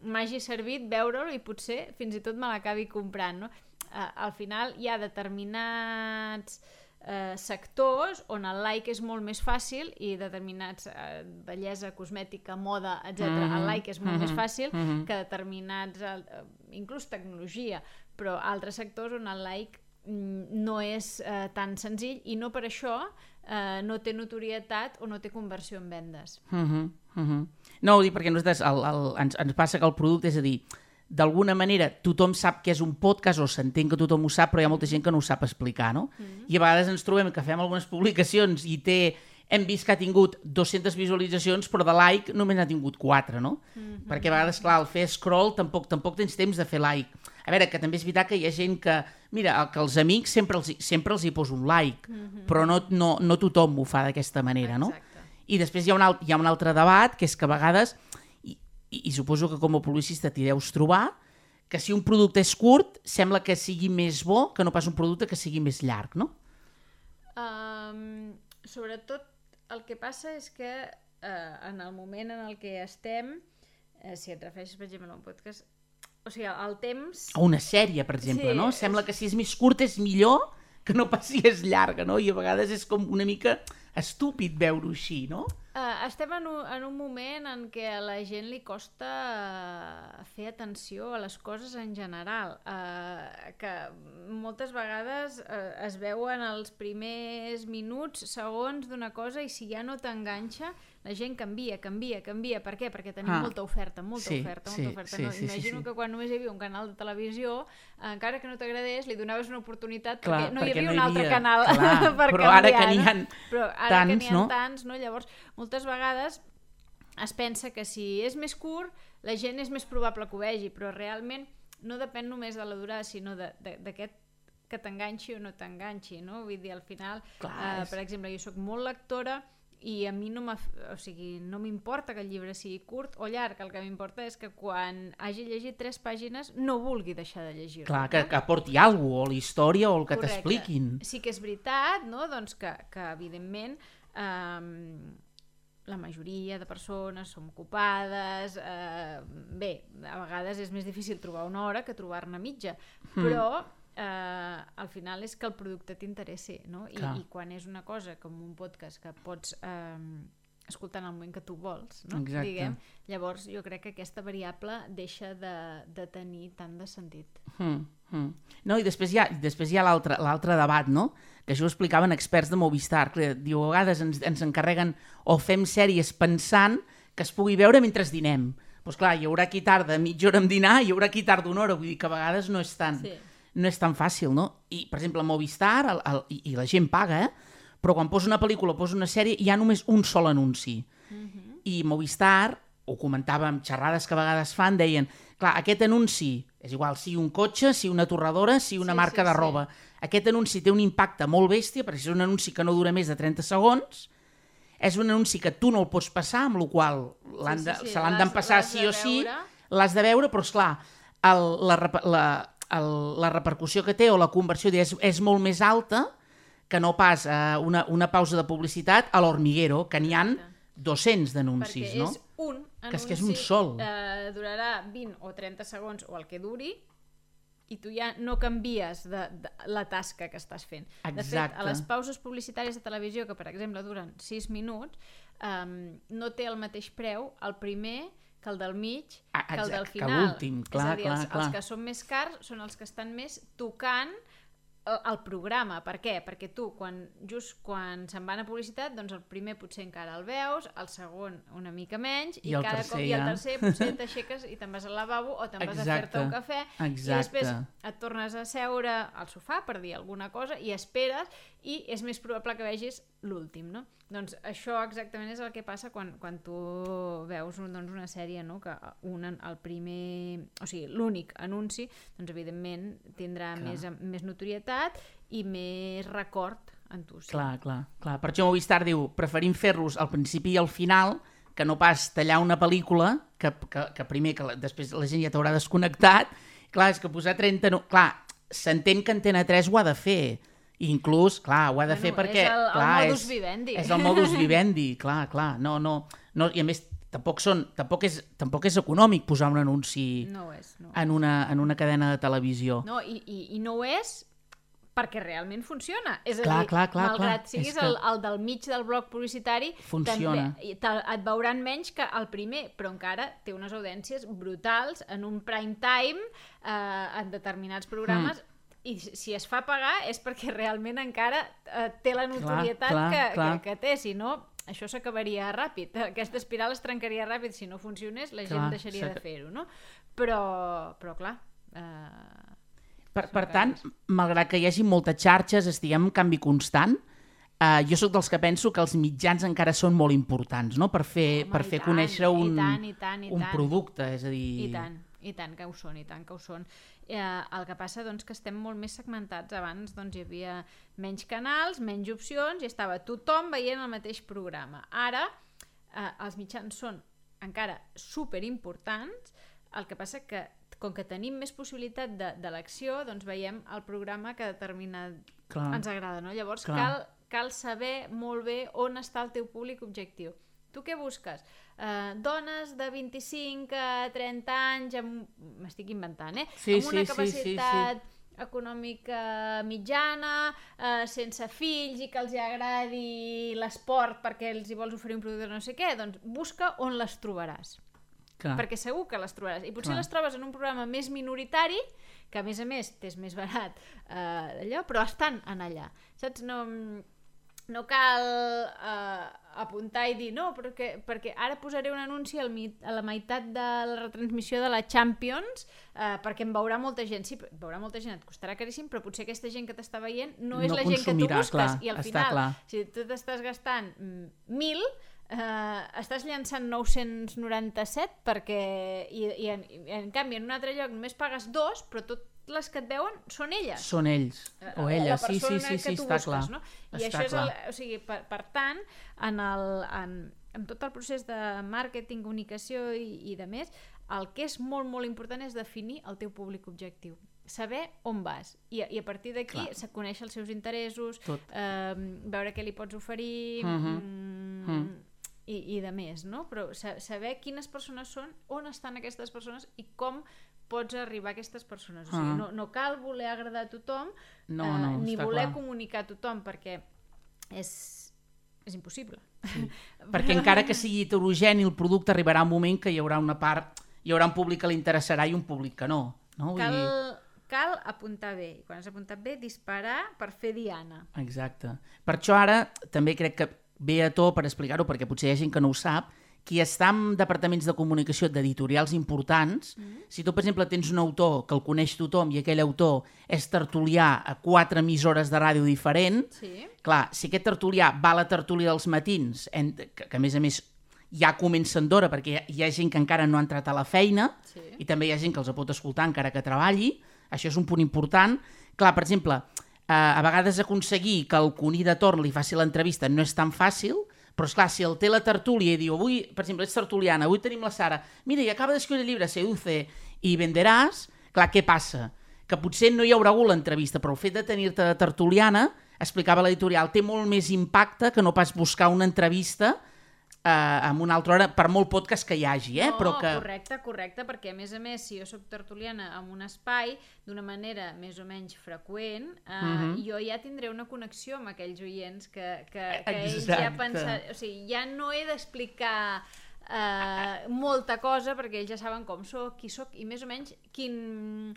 m'hagi servit veure-ho i potser fins i tot me l'acabi comprant. No? Eh, al final hi ha determinats eh, sectors on el like és molt més fàcil i determinats eh, bellesa, cosmètica, moda, etc. Mhm, El like és molt mhm, més fàcil mhm. que determinats, eh, inclús tecnologia, però altres sectors on el like no és eh, tan senzill i no per això eh, no té notorietat o no té conversió en vendes. Uh -huh, uh -huh. No, ho dic perquè nosaltres el, el, ens, ens passa que el producte, és a dir, d'alguna manera tothom sap que és un podcast o s'entén que tothom ho sap, però hi ha molta gent que no ho sap explicar, no? I a vegades ens trobem que fem algunes publicacions i té hem vist que ha tingut 200 visualitzacions, però de like només n'ha tingut 4, no? Perquè a vegades, clar, al fer scroll tampoc tampoc tens temps de fer like. A veure, que també és veritat que hi ha gent que... Mira, que els amics sempre els, sempre els hi poso un like, però no, no, no tothom ho fa d'aquesta manera, no? Exacte. I després hi ha, un alt, hi ha un altre debat, que és que a vegades, i, i, i suposo que com a publicista t'hi deus trobar, que si un producte és curt, sembla que sigui més bo que no pas un producte que sigui més llarg, no? Um, sobretot el que passa és que uh, en el moment en el que estem, uh, si et refereixes, per exemple, a un podcast, o sigui, el temps... O una sèrie, per exemple, Sí, no? és- Sembla que si és més curta és millor que no pas si és llarga, no? I a vegades és com una mica estúpid veure-ho així, no? Uh, estem en un, en un moment en què a la gent li costa uh, fer atenció a les coses en general, uh, que moltes vegades uh, es veuen els primers minuts, segons d'una cosa i si ja no t'enganxa, la gent canvia, canvia, canvia. Per què? Perquè tenim Ah. molta oferta, molta Sí, oferta, sí, molta oferta. sí, no, sí, sí, imagino sí. que quan només hi havia un canal de televisió, eh, encara que no t'agradés, li donaves una oportunitat Clar, perquè no hi perquè havia no un hi altre havia- canal clar, [LAUGHS] per però canviar. ara que n'hi no? han però ara que tants, n'hi ha no? tants, no? llavors moltes vegades es pensa que si és més curt la gent és més probable que ho vegi, però realment no depèn només de la durada, sinó d'aquest que t'enganxi o no t'enganxi, no? Vull dir, al final, Clar, eh, és- per exemple, jo sóc molt lectora i a mi no o sigui, no m'importa que el llibre sigui curt o llarg, el que m'importa és que quan hagi llegit tres pàgines no vulgui deixar de llegir-lo. Clar, que, que aporti alguna cosa, o la història, o el que t'expliquin. Sí que és veritat, no? doncs que, que evidentment eh, la majoria de persones som ocupades, eh, bé, a vegades és més difícil trobar una hora que trobar-ne mitja, Hmm. però eh, al final és que el producte t'interessi, no? I, Clar. I quan és una cosa com un podcast que pots eh, escoltar en el moment que tu vols, no? Exacte. Diguem, llavors jo crec que aquesta variable deixa de, de tenir tant de sentit. Mm, mm. No, i després hi ha, després hi ha l'altre debat, no? Que això ho explicaven experts de Movistar, que diu, a vegades ens, ens encarreguen o fem sèries pensant que es pugui veure mentre dinem. Doncs pues clar, hi haurà qui tarda mitja hora en dinar i hi haurà qui tarda una hora, vull dir que a vegades no és tan, Sí. No és tan fàcil, no? I, per exemple, a Movistar, el, el, i, la gent paga, eh? però quan posa una pel·lícula o posa una sèrie hi ha només un sol anunci. I Movistar, ho comentàvem, xerrades que a vegades fan, deien, clar, aquest anunci, és igual, si un cotxe, si una torradora, si una Sí, marca sí, de sí. roba, aquest anunci té un impacte molt bèstia, perquè és un anunci que no dura més de 30 segons, és un anunci que tu no el pots passar, amb la qual Sí, sí, sí, se l'han d'empassar sí o sí, l'has de veure, però esclar, el, la, la, el, la repercussió que té o la conversió és, és molt més alta que no pas eh, una, una pausa de publicitat a l'Hormiguero, que n'hi han 200 d'anuncis, perquè no? és un anunci, Que és que és un sol. Eh, durarà 20 o 30 segons o el que duri i tu ja no canvies de, de la tasca que estàs fent. De fet, Exacte. a les pauses publicitàries de televisió, que per exemple duren 6 minuts, um, no té el mateix preu el primer que el del mig, Ah, que el del exacte, que final. l'últim, És clar, a dir, clar, els, clar. els que són més cars són els que estan més tocant el, el programa. Per què? Perquè tu, quan, just quan se'n van a publicitat, doncs el primer potser encara el veus, el segon una mica menys, I i, el cada tercer cop i el ja. tercer potser t'aixeques i te'n vas al lavabo o te'n vas a fer-te un cafè i Exacte. després et tornes a seure al sofà per dir alguna cosa i esperes i és més probable que vegis l'últim, no? Doncs això exactament és el que passa quan, quan tu veus doncs, una sèrie, no? que un, el primer, o sigui, l'únic anunci, doncs evidentment tindrà Clar. més, més notorietat i més record en tu. Sí. Clar, clar, clar. Per això Movistar diu, preferim fer-los al principi i al final que no pas tallar una pel·lícula que, que, que primer, que la, després la gent ja t'haurà desconnectat. Clar, és que posar 30... No... Clar, s'entén que Antena 3 ho ha de fer. Inclús, clar, ho ha de Bueno, fer perquè... és el- el clar, modus és, vivendi. És el modus [LAUGHS] vivendi, clar, clar. No, no, no, I a més, tampoc, són, tampoc, és, tampoc és econòmic posar un anunci No és, no. en, una, en una cadena de televisió. No, i, i, i no ho és perquè realment funciona. És a Clar, dir, clar, clar, malgrat clar. siguis És que- el, el del mig del bloc publicitari, Funciona. també et veuran menys que el primer, però encara té unes audiències brutals en un prime time, eh, en determinats programes, Mm. I si es fa pagar és perquè [LAUGHS] realment encara eh, té la notorietat clar, que, clar. que, que té, si no això s'acabaria ràpid, [LAUGHS] aquesta espiral es trencaria ràpid, si no funcionés la gent Clar, deixaria de fer-ho, no? Però, però clar, eh, Per, per tant, malgrat que hi hagi moltes xarxes, estiguem en canvi constant, eh, jo sóc dels que penso que els mitjans encara són molt importants, no?, per fer, Home, per i fer tant, conèixer i un, tant, i tant, i un tant. producte, és a dir... I tant, i tant que ho són, i tant que ho són. Eh, el que passa doncs, que estem molt més segmentats. Abans doncs, hi havia menys canals, menys opcions i estava tothom veient el mateix programa. Ara eh, els mitjans són encara super importants, el que passa que com que tenim més possibilitat de- d'elecció, doncs veiem el programa que determinat Clar. ens agrada. No? Llavors Clar. cal, cal saber molt bé on està el teu públic objectiu. Tu què busques? Uh, dones de 25 a 30 anys, m'estic inventant, eh? Sí, amb una sí, sí, sí, sí. capacitat econòmica mitjana, eh, sense fills i que els hi agradi l'esport perquè els hi vols oferir un producte no sé què, doncs busca on les trobaràs Clar. perquè segur que les trobaràs. I potser Clar. les trobes en un programa més minoritari, que a més a més t'és més barat eh, allò, però estan en allà. Saps? No, no cal eh, apuntar i dir no, perquè, perquè ara posaré un anunci al mi, a la meitat de la retransmissió de la Champions eh, perquè em veurà molta gent. Sí, veurà molta gent, et costarà caríssim, però potser aquesta gent que t'està veient no és No la gent que tu busques. clar, I al final, clar. si tu t'estàs gastant mm, 1.000, eh, estàs llançant 997 perquè i, i, en, i en canvi en un altre lloc només pagues dos però tot les que et veuen són elles Són ells, o Eh, elles, la sí, sí, sí, sí, està busques, clar. no? i Està això és el, o sigui, per, per tant en, el, en, en tot el procés de màrqueting, comunicació i, i de més, el que és molt molt important és definir el teu públic objectiu saber on vas i, i a partir d'aquí se coneix els seus interessos Tot. eh, veure què li pots oferir Mhm. mm, Mm. I, i de més, no? Però sa saber quines persones són, on estan aquestes persones i com pots arribar a aquestes persones. O sigui, Ah. no, no cal voler agradar a tothom No, eh, no, ni està voler clar. comunicar a tothom perquè és, és impossible. [LAUGHS] Perquè encara que sigui heterogeni el producte arribarà un moment que hi haurà una part, hi haurà un públic que li interessarà i un públic que no. no? Vull Cal, dir... cal apuntar bé. I quan has apuntat bé, disparar per fer diana. Exacte. Per això ara també crec que ve a to per explicar-ho, perquè potser hi ha gent que no ho sap, qui està en departaments de comunicació d'editorials importants, mm. si tu, per exemple, tens un autor que el coneix tothom i aquell autor és tertulià a quatre emissores de ràdio diferents, Sí. clar, si aquest tertulià va a la tertúlia dels matins, en, que, que a més a més ja comencen d'hora perquè hi ha, hi ha gent que encara no ha entrat a la feina Sí. i també hi ha gent que els pot escoltar encara que treballi, això és un punt important. Clar, per exemple, a vegades aconseguir que el cuní de torn li faci l'entrevista no és tan fàcil, però és clar, si el té la tertúlia i diu, avui, per exemple, ets tertuliana, avui tenim la Sara, mira, i acaba d'escriure el llibre Seduce i venderàs, clar, què passa? Que potser no hi haurà hagut l'entrevista, però el fet de tenir-te de tertuliana, explicava l'editorial, té molt més impacte que no pas buscar una entrevista eh, amb una altra hora, per molt podcast que hi hagi, eh? No, però que... correcte, correcte, perquè a més a més, si jo sóc tertuliana en un espai d'una manera més o menys freqüent, eh, Mhm. jo ja tindré una connexió amb aquells oients que, que, que ells ja pensen... O sigui, ja no he d'explicar eh, molta cosa perquè ells ja saben com sóc, qui sóc i més o menys quin,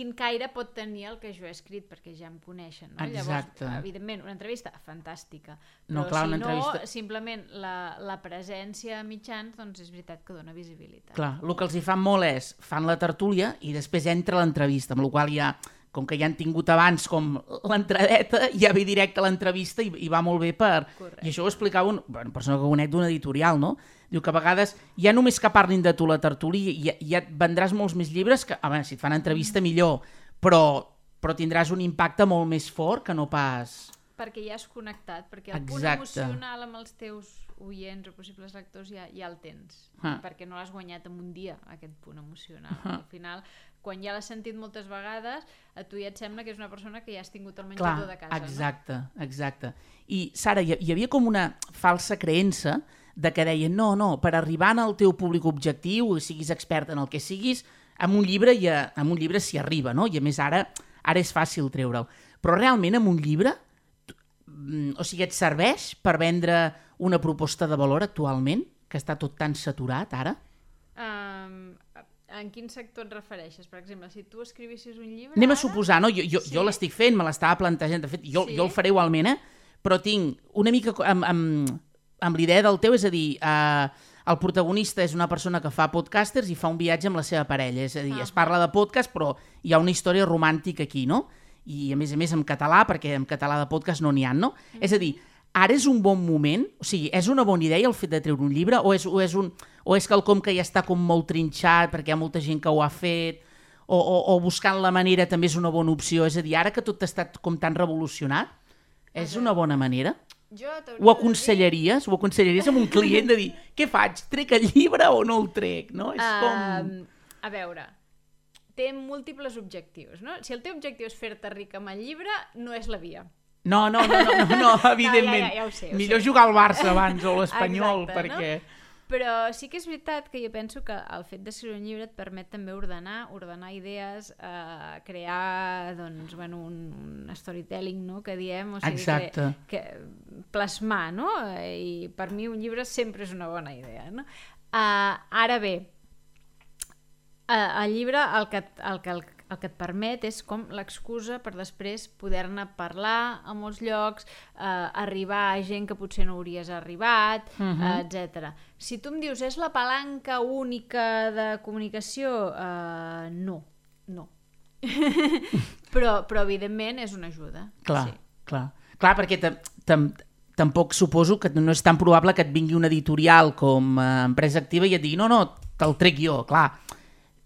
quin caire pot tenir el que jo he escrit, perquè ja em coneixen. No? Exacte. Llavors, evidentment, una entrevista fantàstica. No, Però clar, si no, entrevista- simplement la, la presència a mitjans, doncs és veritat que dona visibilitat. Clar, el que els hi fan molt és, fan la tertúlia i després entra l'entrevista, amb la qual ja, com que ja han tingut abans com l'entradeta, ja ve directe a l'entrevista i, i va molt bé per... Correcte. I això ho explicava un, bueno, una persona que conec d'una editorial, no? Diu que a vegades, ja només que parlin de tu la tertúlia, ja, ja et vendràs molts més llibres, que, a veure, si et fan entrevista millor, però, però tindràs un impacte molt més fort que no pas... Perquè ja has connectat, perquè el punt Exacte. emocional amb els teus oients o possibles lectors ja, ja el tens, Ah. perquè no l'has guanyat en un dia, aquest punt emocional. Al final, quan ja l'has sentit moltes vegades, a tu ja et sembla que és una persona que ja has tingut el menjador de casa. exacte, exacte. I, Sara, hi, hi havia com una falsa creença de que deien, no, no, per arribar al teu públic objectiu, siguis expert en el que siguis, amb un llibre, i a, amb un llibre s'hi arriba, no? I a més ara, ara és fàcil treure'l. Però realment amb un llibre, mm, o sigui, et serveix per vendre una proposta de valor actualment, que està tot tan saturat ara? En quin sector et refereixes? Per exemple, si tu escrivissis un llibre... Anem a ara- suposar, no? Jo, jo, Sí. jo l'estic fent, me l'estava plantejant, de fet, jo, Sí. jo el faré igualment, eh? però tinc una mica amb, amb, amb l'idea del teu, és a dir, eh, el protagonista és una persona que fa podcasters i fa un viatge amb la seva parella, és a dir, Ah. es parla de podcast, però hi ha una història romàntica aquí, no? I a més a més en català, perquè en català de podcast no n'hi ha, no? És a dir, ara és un bon moment, o sigui, és una bona idea el fet de treure un llibre, o és, o és, un, o és quelcom que ja està com molt trinxat, perquè hi ha molta gent que ho ha fet, o, o, o buscant la manera també és una bona opció, és a dir, ara que tot està com tan revolucionat, és una bona manera? Jo Ho aconsellaries? Ho aconsellaries amb un client de dir què faig? Trec el llibre o no el trec? No? És com... A veure, té múltiples objectius, no? Si el teu objectiu és fer-te ric amb el llibre, no és la via. No, no, no, no, no, no [LAUGHS] evidentment. ja, ja ho sé, ho Millor sé. jugar al Barça abans o l'Espanyol, Exacte, no? perquè... Però sí que és veritat que jo penso que el fet d'escriure un llibre et permet també ordenar, ordenar idees, eh, crear doncs, bueno, un, un storytelling, no?, que diem, o sigui, Exacte. Que, que plasmar, no? I per mi un llibre sempre és una bona idea, no? Uh, ara bé, uh, el llibre el que, el, que, el, el que et permet és com l'excusa per després poder-ne parlar a molts llocs, eh, arribar a gent que potser no hauries arribat, uh. -huh. etc. Si tu em dius és la palanca única de comunicació, eh, no, no. [LAUGHS] però, però evidentment és una ajuda. Clar, Sí. clar. Clar, perquè tam tam tampoc suposo que no és tan probable que et vingui una editorial com a empresa activa i et digui no, no, te'l trec jo, clar.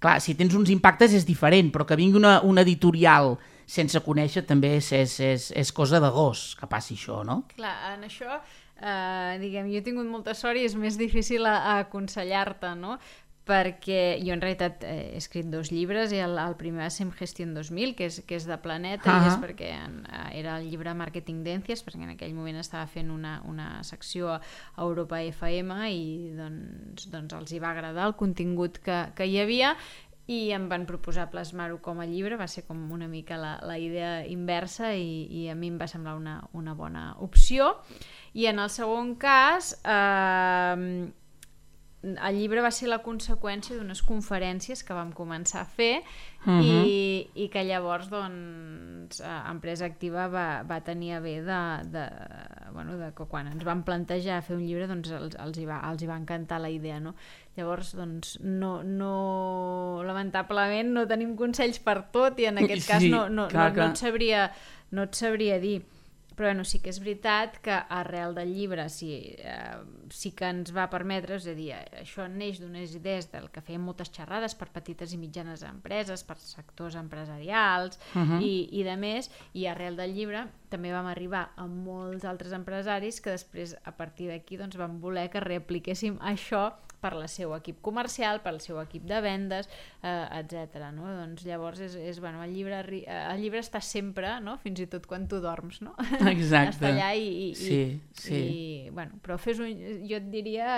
Clar, si tens uns impactes és diferent, però que vingui una, una editorial sense conèixer també és, és, és, és cosa de gos que passi això, no? Clar, en això, eh, diguem, jo he tingut molta sort i és més difícil aconsellar-te, no? Perquè jo en realitat eh, he escrit dos llibres i el, el primer va ser Gestió 2000 que és, que és de Planeta Ah. i és perquè en, eh, era el llibre Marketing Dències perquè en aquell moment estava fent una, una secció a Europa FM i doncs, doncs els hi va agradar el contingut que, que hi havia i em van proposar plasmar-ho com a llibre, va ser com una mica la, la idea inversa i, i a mi em va semblar una, una bona opció. I en el segon cas, eh, el llibre va ser la conseqüència d'unes conferències que vam començar a fer Mhm. i, i que llavors doncs, eh, Empresa Activa va, va tenir a bé de, de, bueno, de que quan ens van plantejar fer un llibre doncs els, els, hi, va, els hi va encantar la idea no? llavors doncs no, no lamentablement no tenim consells per tot i en aquest cas Sí, no, no, clar, no, no, et sabria, no et sabria dir però bueno, sí que és veritat que arrel del llibre sí, eh, sí que ens va permetre, és a dir, això neix d'unes idees del que fèiem moltes xerrades per petites i mitjanes empreses, per sectors empresarials Mhm. i, i de més, i arrel del llibre també vam arribar a molts altres empresaris que després, a partir d'aquí, doncs, van voler que reapliquéssim això per la seu equip comercial, per al seu equip de vendes, eh, etc. No? Doncs llavors és, és bueno, el llibre eh, el llibre està sempre, no? fins i tot quan tu dorms, no? Exacte. està allà i, i, Sí, i, sí. i bueno, però fes un, jo et diria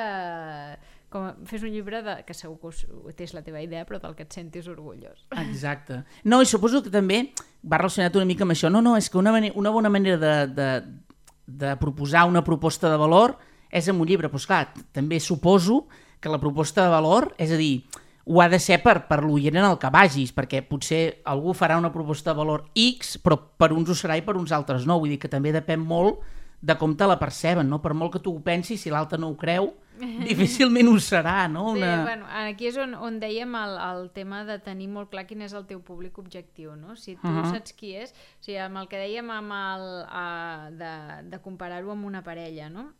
com, a- fes un llibre de, que segur que us, és la teva idea però del que et sentis orgullós Exacte. No, i suposo que també va relacionat una mica amb això. No, no, és que una, mane- una bona manera de, de, de proposar una proposta de valor és amb un llibre. Però, esclar, també suposo que la proposta de valor, és a dir, ho ha de ser per, per l'oient en el que vagis, perquè potser algú farà una proposta de valor X, però per uns ho serà i per uns altres no. Vull dir que també depèn molt de com te la perceben, no? Per molt que tu ho pensis, si l'altre no ho creu, [LAUGHS] difícilment ho serà, no? Sí, Una... bueno, aquí és on, on dèiem el, el tema de tenir molt clar quin és el teu públic objectiu, no? Si tu uh. -huh. saps qui és, o sigui, amb el que dèiem amb el, uh, de, de comparar-ho amb una parella, no?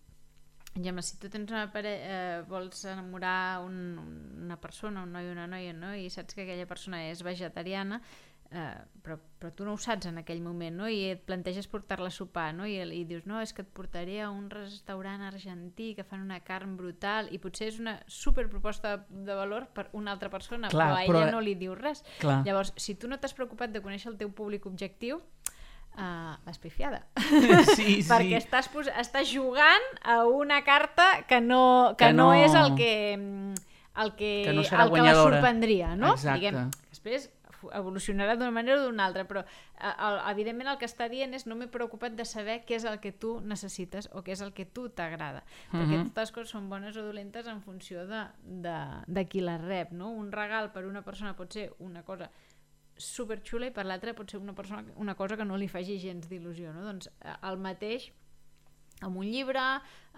Diguem, si tu tens una pare... eh, vols enamorar un, una persona, un noi o una noia, no? i saps que aquella persona és vegetariana, eh, però, però tu no ho saps en aquell moment, no? i et planteges portar-la a sopar, no? I, i dius, no, és que et portaré a un restaurant argentí que fan una carn brutal, i potser és una superproposta de, de valor per una altra persona, Clar, però a ella però- no li diu res. Clar. Llavors, si tu no t'has preocupat de conèixer el teu públic objectiu, uh, vas pifiada. Sí, [LAUGHS] sí. perquè estàs, pos... estàs jugant a una carta que no, que Que no... no- és el que, mm, el que, Que no serà el que la sorprendria, no? Exacte. Diguem, després evolucionarà d'una manera o d'una altra, però eh, el, evidentment el que està dient és no m'he preocupat de saber què és el que tu necessites o què és el que tu t'agrada, perquè Mhm. totes les coses són bones o dolentes en funció de, de, de qui les rep, no? Un regal per una persona pot ser una cosa super xula i per l'altra pot ser una, persona, una cosa que no li faci gens d'il·lusió, no? Doncs eh, el mateix amb un llibre,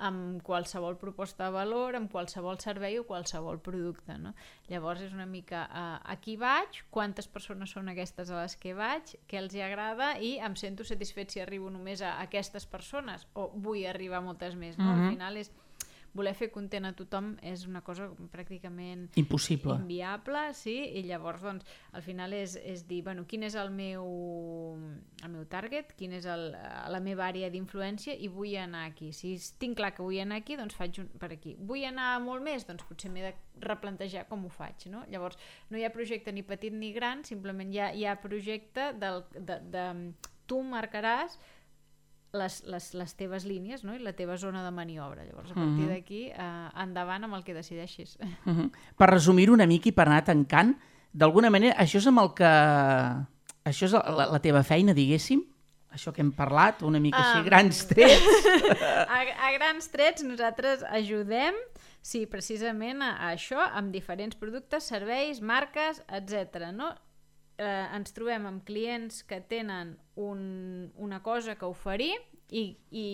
amb qualsevol proposta de valor, amb qualsevol servei o qualsevol producte. No? Llavors és una mica uh, a qui vaig, quantes persones són aquestes a les que vaig, què els hi agrada i em sento satisfet si arribo només a aquestes persones o vull arribar a moltes més. No? Mhm. Al final és voler fer content a tothom és una cosa pràcticament Impossible. inviable, sí, i llavors doncs, al final és, és dir, bueno, quin és el meu, el meu target, quin és el, la meva àrea d'influència i vull anar aquí. Si tinc clar que vull anar aquí, doncs faig un, per aquí. Vull anar molt més, doncs potser m'he de replantejar com ho faig, no? Llavors, no hi ha projecte ni petit ni gran, simplement hi ha, hi ha projecte del, de, de, tu marcaràs les, les, les teves línies no? i la teva zona de maniobra. Llavors, a partir Mhm. d'aquí, eh, endavant amb el que decideixis. Uh -huh. Per resumir una mica i per anar tancant, d'alguna manera, això és amb el que... Això és la, la teva feina, diguéssim? Això que hem parlat, una mica així, Ah. grans [LAUGHS] trets? a, a grans trets nosaltres ajudem sí, precisament a, a això amb diferents productes, serveis, marques, etc. No? Eh, ens trobem amb clients que tenen un, una cosa que oferir i, i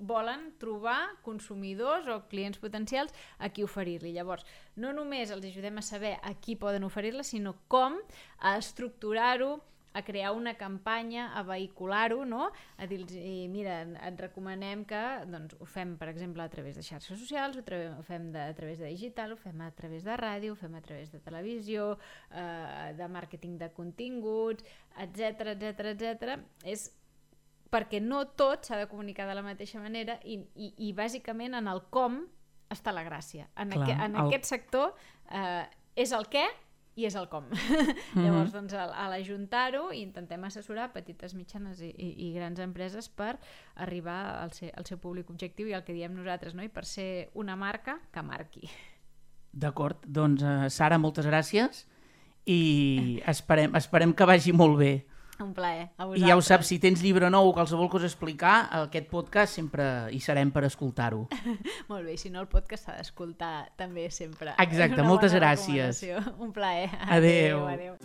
volen trobar consumidors o clients potencials a qui oferir-li. Llavors, no només els ajudem a saber a qui poden oferir-la, sinó com a estructurar-ho, a crear una campanya, a vehicular-ho, no? a i mira, et recomanem que doncs, ho fem, per exemple, a través de xarxes socials, ho, ho fem de, a través de digital, ho fem a través de ràdio, ho fem a través de televisió, eh, de màrqueting de continguts, etc etc etc. És perquè no tot s'ha de comunicar de la mateixa manera i, i, i bàsicament en el com està la gràcia. En, Clar, aqu en el- aquest sector eh, és el què i és el com. Llavors, doncs, al- a l'ajuntar-ho intentem assessorar petites, mitjanes i, i, i grans empreses per arribar al seu, al seu públic objectiu i el que diem nosaltres, no? i per ser una marca que marqui. D'acord, doncs uh, Sara, moltes gràcies i esperem, esperem que vagi molt bé. Un plaer. A I vosaltres. ja ho saps, si tens llibre nou o qualsevol cosa a explicar, aquest podcast sempre hi serem per escoltar-ho. [LAUGHS] Molt bé, i si no el podcast s'ha d'escoltar també sempre. Exacte, [LAUGHS] una moltes gràcies. Un plaer. Adéu. adéu.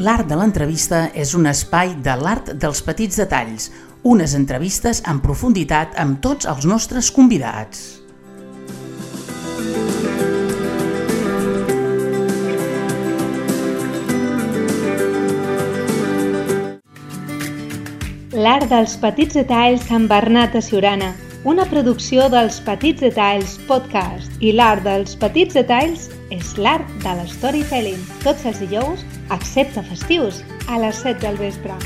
L'art de l'entrevista és un espai de l'art dels petits detalls, unes entrevistes en profunditat amb tots els nostres convidats. L'art dels petits detalls amb Bernat a Siurana, una producció dels Petits Detalls Podcast. I l'art dels petits detalls és l'art de l'storytelling. Tots els dijous, excepte festius, a les 7 del vespre.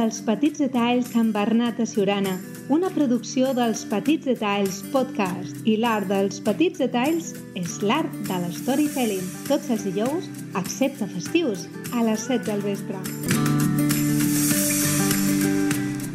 Dels petits detalls amb Bernat a Siurana, una producció dels Petits Detalls Podcast. I l'art dels petits detalls és l'art de l'storytelling. Tots els dijous, excepte festius, a les 7 del vespre.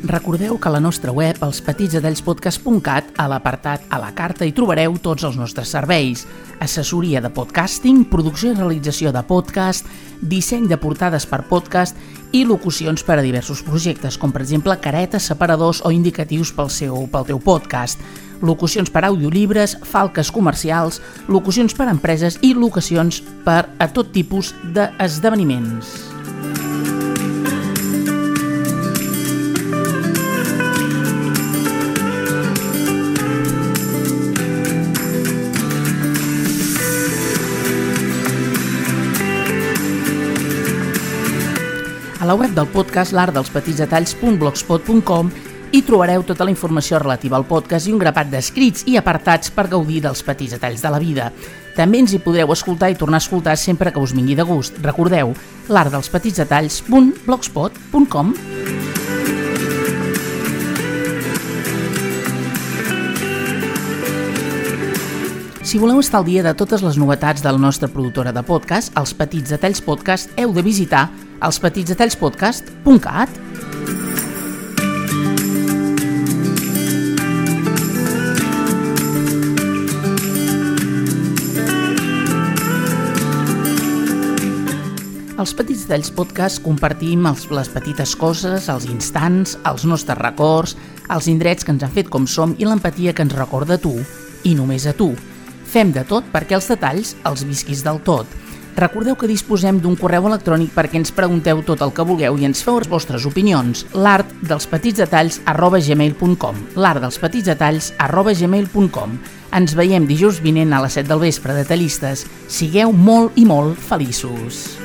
Recordeu que a la nostra web, elspetitsdetallspodcast.cat, a l'apartat a la carta hi trobareu tots els nostres serveis. Assessoria de podcasting, producció i realització de podcast, disseny de portades per podcast i locucions per a diversos projectes, com per exemple caretes, separadors o indicatius pel, seu, pel teu podcast, locucions per audiolibres, falques comercials, locucions per a empreses i locacions per a tot tipus d'esdeveniments. La web del podcast l'artdelspetitsdetalls.blogspot.com hi trobareu tota la informació relativa al podcast i un grapat d'escrits i apartats per gaudir dels petits detalls de la vida. També ens hi podreu escoltar i tornar a escoltar sempre que us vingui de gust. Recordeu, l'artdelspetitsdetalls.blogspot.com Si voleu estar al dia de totes les novetats de la nostra productora de podcast, els Petits Detalls Podcast, heu de visitar elspetitsdetallspodcast.cat. Els Petits Detalls Podcast compartim els, les petites coses, els instants, els nostres records, els indrets que ens han fet com som i l'empatia que ens recorda a tu i només a tu. Fem de tot perquè els detalls els visquis del tot. Recordeu que disposem d'un correu electrònic perquè ens pregunteu tot el que vulgueu i ens feu les vostres opinions. L'art dels petits detalls arroba gmail.com l'art dels petits detalls arroba gmail.com Ens veiem dijous vinent a les 7 del vespre, detallistes. Sigueu molt i molt feliços.